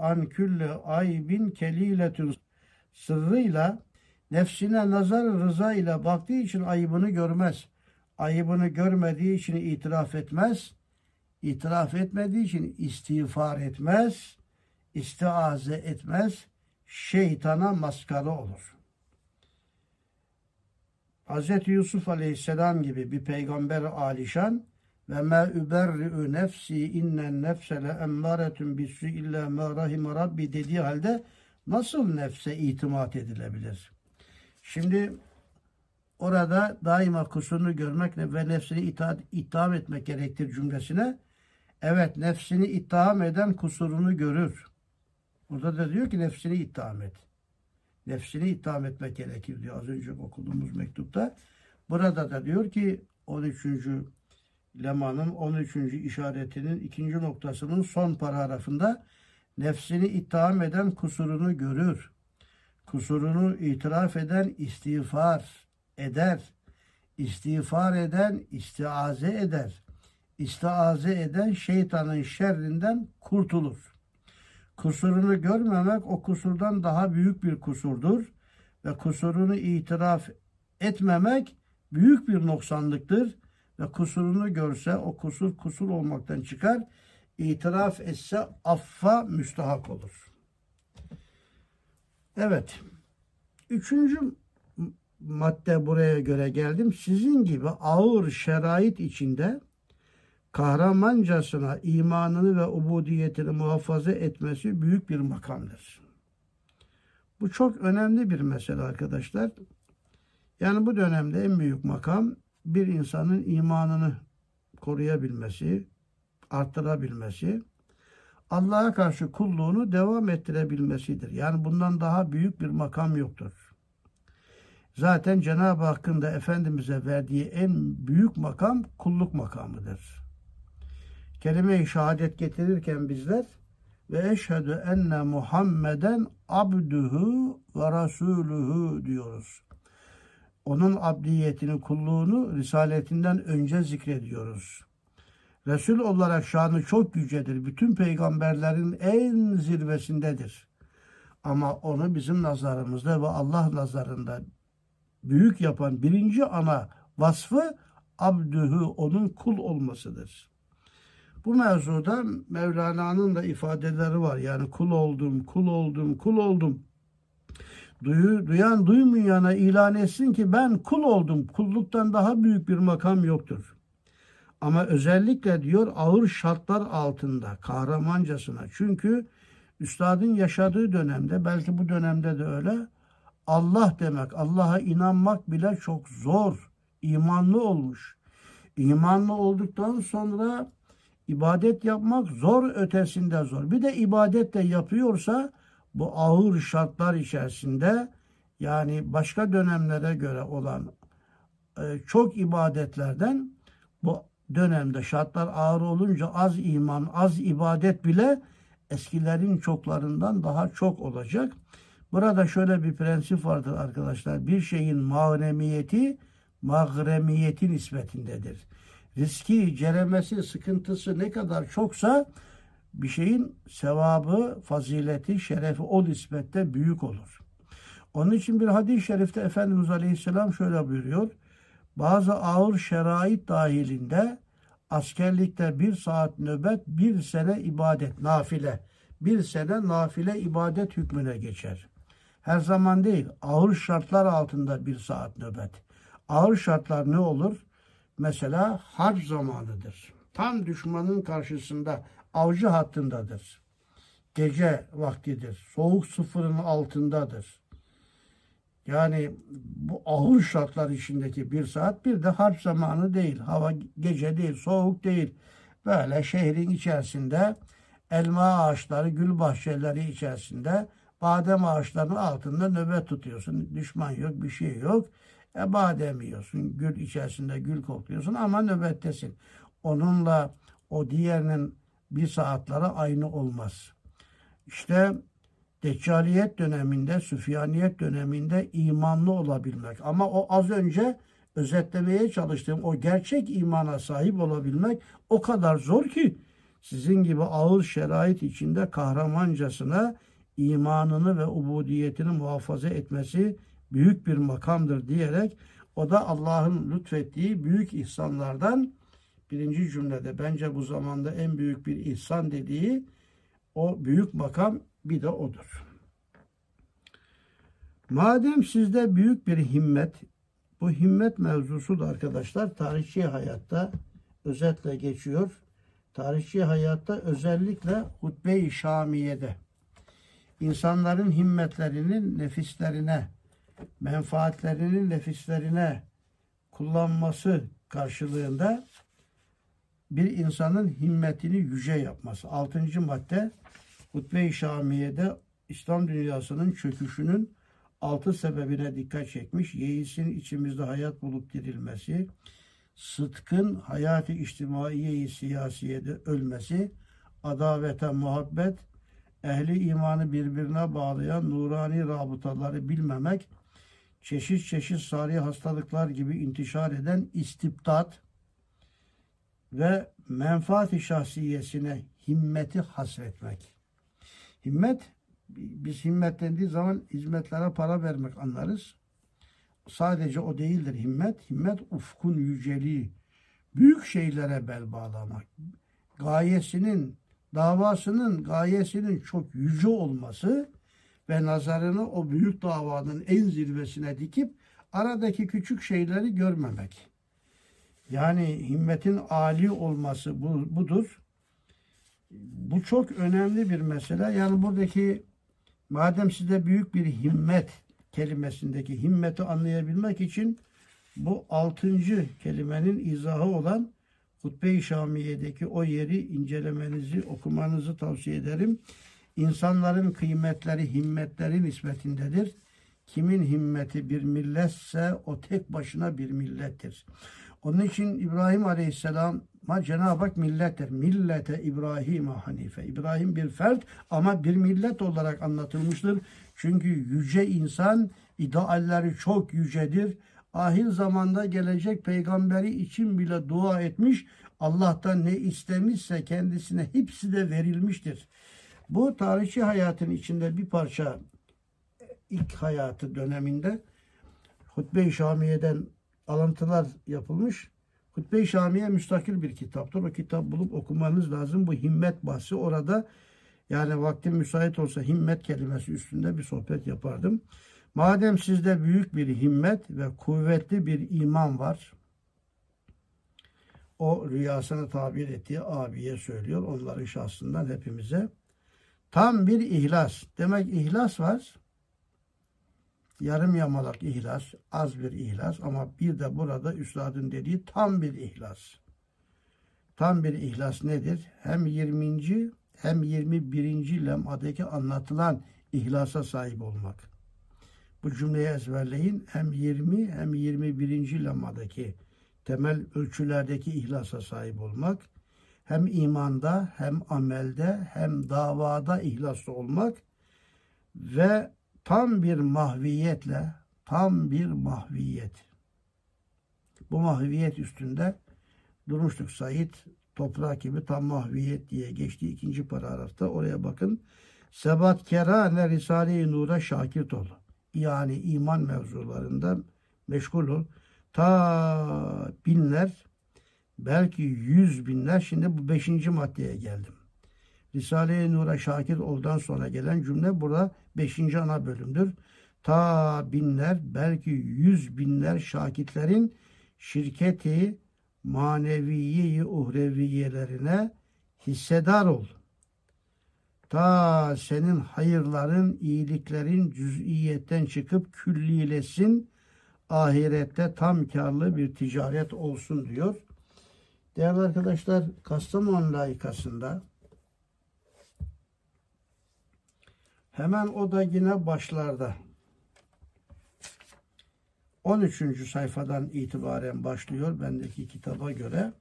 [SPEAKER 1] an külle aybin keliletün sırrıyla nefsine nazar rıza ile baktığı için ayıbını görmez. Ayıbını görmediği için itiraf etmez. İtiraf etmediği için istiğfar etmez istiaze etmez, şeytana maskara olur. Hz. Yusuf Aleyhisselam gibi bir peygamber alişan ve ma überri'ü nefsi innen nefse le emmâretun bisü illa ma rahime rabbi dediği halde nasıl nefse itimat edilebilir? Şimdi orada daima kusurunu görmek ve nefsini itaat, itham etmek gerektir cümlesine. Evet nefsini itham eden kusurunu görür. Burada da diyor ki nefsini itham et. Nefsini itham etmek gerekir diyor az önce okuduğumuz mektupta. Burada da diyor ki 13. lemanın 13. işaretinin ikinci noktasının son paragrafında nefsini itham eden kusurunu görür. Kusurunu itiraf eden istiğfar eder. İstiğfar eden istiaze eder. İstiaze eden şeytanın şerrinden kurtulur. Kusurunu görmemek o kusurdan daha büyük bir kusurdur ve kusurunu itiraf etmemek büyük bir noksanlıktır ve kusurunu görse o kusur kusur olmaktan çıkar. İtiraf etse affa müstahak olur. Evet. Üçüncü madde buraya göre geldim. Sizin gibi ağır şerait içinde kahramancasına imanını ve ubudiyetini muhafaza etmesi büyük bir makamdır. Bu çok önemli bir mesele arkadaşlar. Yani bu dönemde en büyük makam bir insanın imanını koruyabilmesi, arttırabilmesi, Allah'a karşı kulluğunu devam ettirebilmesidir. Yani bundan daha büyük bir makam yoktur. Zaten Cenab-ı Hakk'ın da Efendimiz'e verdiği en büyük makam kulluk makamıdır kelime-i şehadet getirirken bizler ve eşhedü enne Muhammeden abduhu ve rasuluhu diyoruz. Onun abdiyetini, kulluğunu risaletinden önce zikrediyoruz. Resul olarak şanı çok yücedir. Bütün peygamberlerin en zirvesindedir. Ama onu bizim nazarımızda ve Allah nazarında büyük yapan birinci ana vasfı abdühü onun kul olmasıdır. Bu mevzuda Mevlana'nın da ifadeleri var. Yani kul oldum, kul oldum, kul oldum. Duyu, duyan duymayana ilan etsin ki ben kul oldum. Kulluktan daha büyük bir makam yoktur. Ama özellikle diyor ağır şartlar altında kahramancasına. Çünkü üstadın yaşadığı dönemde belki bu dönemde de öyle Allah demek, Allah'a inanmak bile çok zor. İmanlı olmuş. İmanlı olduktan sonra ibadet yapmak zor ötesinde zor. Bir de ibadet de yapıyorsa bu ağır şartlar içerisinde yani başka dönemlere göre olan e, çok ibadetlerden bu dönemde şartlar ağır olunca az iman, az ibadet bile eskilerin çoklarından daha çok olacak. Burada şöyle bir prensip vardır arkadaşlar. Bir şeyin mahremiyeti mahremiyeti nispetindedir. Riski, ceremesi, sıkıntısı ne kadar çoksa bir şeyin sevabı, fazileti, şerefi o nispette büyük olur. Onun için bir hadis-i şerifte Efendimiz Aleyhisselam şöyle buyuruyor. Bazı ağır şerait dahilinde askerlikte bir saat nöbet, bir sene ibadet, nafile. Bir sene nafile ibadet hükmüne geçer. Her zaman değil, ağır şartlar altında bir saat nöbet. Ağır şartlar ne olur? Mesela harp zamanıdır. Tam düşmanın karşısında avcı hattındadır. Gece vaktidir. Soğuk sıfırın altındadır. Yani bu ağır şartlar içindeki bir saat bir de harp zamanı değil. Hava gece değil, soğuk değil. Böyle şehrin içerisinde elma ağaçları, gül bahçeleri içerisinde badem ağaçlarının altında nöbet tutuyorsun. Düşman yok, bir şey yok. E, badem yiyorsun, gül içerisinde gül kokluyorsun ama nöbettesin. Onunla o diğerinin bir saatleri aynı olmaz. İşte Deccaliyet döneminde, Süfyaniyet döneminde imanlı olabilmek. Ama o az önce özetlemeye çalıştığım o gerçek imana sahip olabilmek o kadar zor ki sizin gibi ağır şerait içinde kahramancasına imanını ve ubudiyetini muhafaza etmesi büyük bir makamdır diyerek o da Allah'ın lütfettiği büyük ihsanlardan birinci cümlede bence bu zamanda en büyük bir ihsan dediği o büyük makam bir de odur. Madem sizde büyük bir himmet, bu himmet mevzusu da arkadaşlar tarihçi hayatta özetle geçiyor. Tarihçi hayatta özellikle Hutbe-i Şamiye'de insanların himmetlerinin nefislerine, menfaatlerinin nefislerine kullanması karşılığında bir insanın himmetini yüce yapması. Altıncı madde Hutbe-i Şamiye'de İslam dünyasının çöküşünün altı sebebine dikkat çekmiş. Yeisin içimizde hayat bulup dirilmesi, sıtkın hayatı içtimaiye siyasiyede ölmesi, adavete muhabbet, ehli imanı birbirine bağlayan nurani rabıtaları bilmemek, çeşit çeşit sari hastalıklar gibi intişar eden istibdat ve menfaat şahsiyesine himmeti hasretmek. Himmet, biz himmet dendiği zaman hizmetlere para vermek anlarız. Sadece o değildir himmet. Himmet ufkun yüceliği. Büyük şeylere bel bağlamak. Gayesinin, davasının gayesinin çok yüce olması ve nazarını o büyük davanın en zirvesine dikip aradaki küçük şeyleri görmemek. Yani himmetin âli olması bu, budur. Bu çok önemli bir mesele. Yani buradaki madem size büyük bir himmet kelimesindeki himmeti anlayabilmek için bu altıncı kelimenin izahı olan Hutbe-i Şamiye'deki o yeri incelemenizi, okumanızı tavsiye ederim. İnsanların kıymetleri himmetleri nispetindedir. Kimin himmeti bir milletse o tek başına bir millettir. Onun için İbrahim Aleyhisselam'a Cenab-ı Hak millettir. Millete İbrahim Hanife. İbrahim bir fert ama bir millet olarak anlatılmıştır. Çünkü yüce insan idealleri çok yücedir. Ahir zamanda gelecek peygamberi için bile dua etmiş. Allah'tan ne istemişse kendisine hepsi de verilmiştir. Bu tarihçi hayatın içinde bir parça ilk hayatı döneminde Hutbe-i Şamiye'den alıntılar yapılmış. Hutbe-i Şamiye müstakil bir kitaptır. O kitap bulup okumanız lazım. Bu himmet bahsi orada yani vaktim müsait olsa himmet kelimesi üstünde bir sohbet yapardım. Madem sizde büyük bir himmet ve kuvvetli bir iman var, o rüyasını tabir ettiği abiye söylüyor. Onların şahsından hepimize. Tam bir ihlas. Demek ihlas var. Yarım yamalak ihlas, az bir ihlas ama bir de burada üstadın dediği tam bir ihlas. Tam bir ihlas nedir? Hem 20. hem 21. lemadaki anlatılan ihlasa sahip olmak. Bu cümleyi ezberleyin. Hem 20 hem 21. lemadaki temel ölçülerdeki ihlasa sahip olmak. Hem imanda hem amelde hem davada ihlaslı olmak ve tam bir mahviyetle tam bir mahviyet. Bu mahviyet üstünde durmuştuk Said toprak gibi tam mahviyet diye geçti ikinci paragrafta oraya bakın. Sebat kerane Risale-i Nur'a şakir ol. Yani iman mevzularında meşgul ol. Ta binler belki yüz binler şimdi bu beşinci maddeye geldim. Risale-i Nur'a şakir oldan sonra gelen cümle burada beşinci ana bölümdür. Ta binler belki yüz binler şakitlerin şirketi maneviyi uhreviyelerine hissedar ol. Ta senin hayırların, iyiliklerin cüz'iyetten çıkıp küllilesin, ahirette tam karlı bir ticaret olsun diyor. Değerli arkadaşlar, Kastamonu layıkasında hemen o da yine başlarda 13. sayfadan itibaren başlıyor bendeki kitaba göre.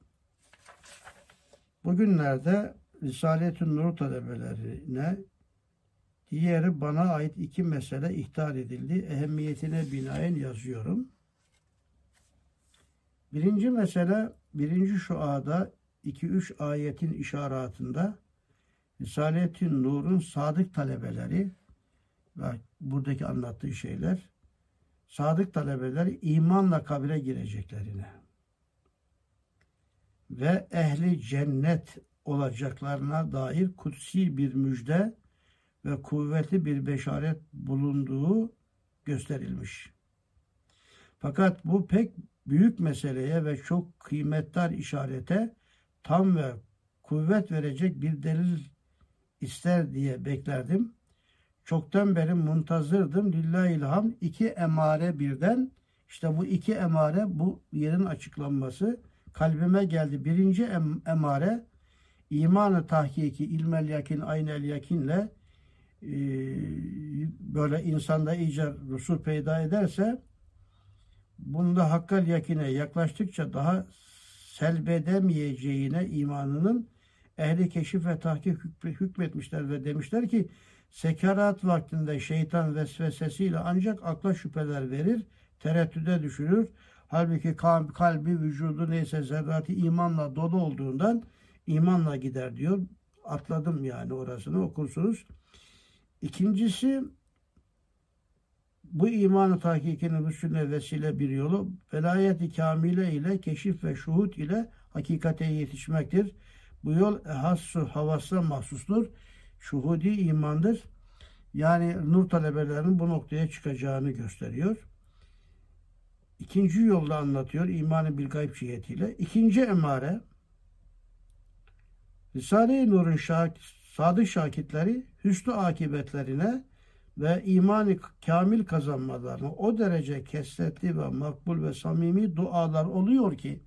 [SPEAKER 1] Bugünlerde Risalet-i Nur talebelerine diğeri bana ait iki mesele ihtar edildi. Ehemmiyetine binaen yazıyorum. Birinci mesele birinci şuada 2-3 ayetin işaretinde Risalet-i Nur'un sadık talebeleri ve buradaki anlattığı şeyler sadık talebeler imanla kabire gireceklerine ve ehli cennet olacaklarına dair kutsi bir müjde ve kuvvetli bir beşaret bulunduğu gösterilmiş. Fakat bu pek büyük meseleye ve çok kıymetli işarete tam ve kuvvet verecek bir delil ister diye beklerdim. Çoktan beri muntazırdım. Lillahi ilham iki emare birden işte bu iki emare bu yerin açıklanması kalbime geldi. Birinci em emare imanı tahkiki ilmel yakin aynel yakinle e, böyle insanda iyice rusul peyda ederse bunda hakkal yakine yaklaştıkça daha selbedemeyeceğine imanının ehli keşif ve tahkik hükmetmişler ve demişler ki sekarat vaktinde şeytan vesvesesiyle ancak akla şüpheler verir, tereddüde düşürür. Halbuki kalbi, vücudu neyse zerrati imanla dolu olduğundan imanla gider diyor. Atladım yani orasını okursunuz. İkincisi bu imanı tahkikinin usulüne vesile bir yolu velayeti kamile ile keşif ve şuhut ile hakikate yetişmektir. Bu yol hassu havasla mahsustur. Şuhudi imandır. Yani nur talebelerinin bu noktaya çıkacağını gösteriyor. İkinci yolda anlatıyor imanı bir gayb cihetiyle. İkinci emare Risale-i Nur'un şak, sadık şakitleri hüsnü akibetlerine ve imanı kamil kazanmalarına o derece kesretli ve makbul ve samimi dualar oluyor ki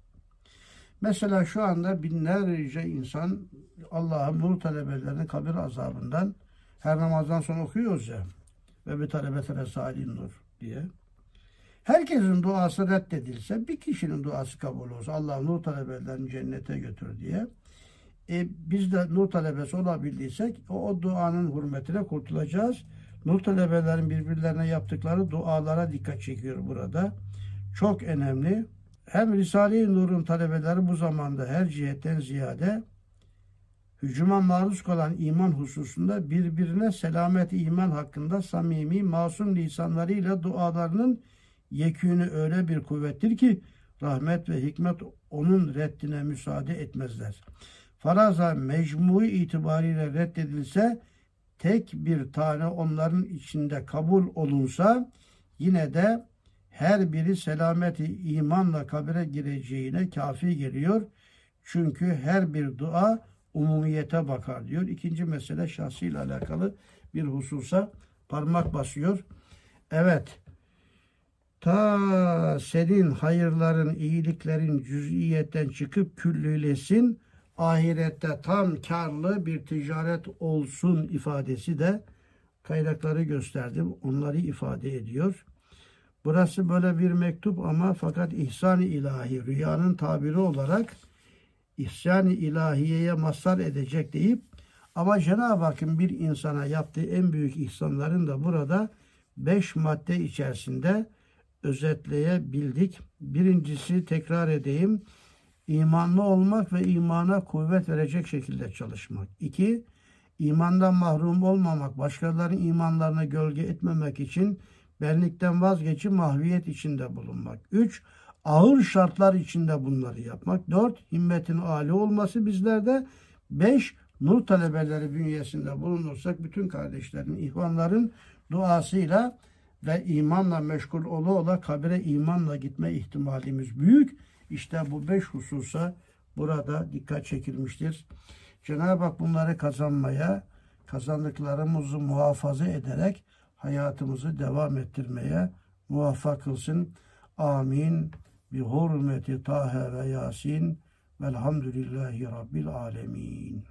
[SPEAKER 1] mesela şu anda binlerce insan Allah'ın nur talebelerinin kabir azabından her namazdan sonra okuyoruz ya ve bir talebetine salin nur diye. Herkesin duası reddedilse bir kişinin duası kabul olsa Allah nur talebelerini cennete götür diye e, biz de nur talebesi olabildiysek o, o duanın hürmetine kurtulacağız. Nur talebelerin birbirlerine yaptıkları dualara dikkat çekiyor burada. Çok önemli. Hem Risale-i Nur'un talebeleri bu zamanda her cihetten ziyade hücuma maruz kalan iman hususunda birbirine selamet iman hakkında samimi, masum lisanlarıyla dualarının yekünü öyle bir kuvvettir ki rahmet ve hikmet onun reddine müsaade etmezler. Faraza mecmu itibariyle reddedilse tek bir tane onların içinde kabul olunsa yine de her biri selameti imanla kabire gireceğine kafi geliyor. Çünkü her bir dua umumiyete bakar diyor. İkinci mesele şahsıyla alakalı bir hususa parmak basıyor. Evet. Ta senin hayırların, iyiliklerin cüz'iyetten çıkıp küllülesin, ahirette tam karlı bir ticaret olsun ifadesi de kaynakları gösterdim. Onları ifade ediyor. Burası böyle bir mektup ama fakat ihsan-ı ilahi, rüyanın tabiri olarak ihsan-ı ilahiyeye mazhar edecek deyip ama Cenab-ı Hakk'ın bir insana yaptığı en büyük ihsanların da burada beş madde içerisinde özetleyebildik. Birincisi tekrar edeyim. İmanlı olmak ve imana kuvvet verecek şekilde çalışmak. İki, imandan mahrum olmamak, başkalarının imanlarına gölge etmemek için benlikten vazgeçip mahviyet içinde bulunmak. Üç, ağır şartlar içinde bunları yapmak. Dört, himmetin âli olması bizlerde. Beş, nur talebeleri bünyesinde bulunursak bütün kardeşlerin, ihvanların duasıyla ve imanla meşgul ola ola kabire imanla gitme ihtimalimiz büyük. İşte bu beş hususa burada dikkat çekilmiştir. Cenab-ı Hak bunları kazanmaya, kazandıklarımızı muhafaza ederek hayatımızı devam ettirmeye muvaffak kılsın. Amin. Bi hurmeti Tahe ve Yasin. Velhamdülillahi Rabbil Alemin.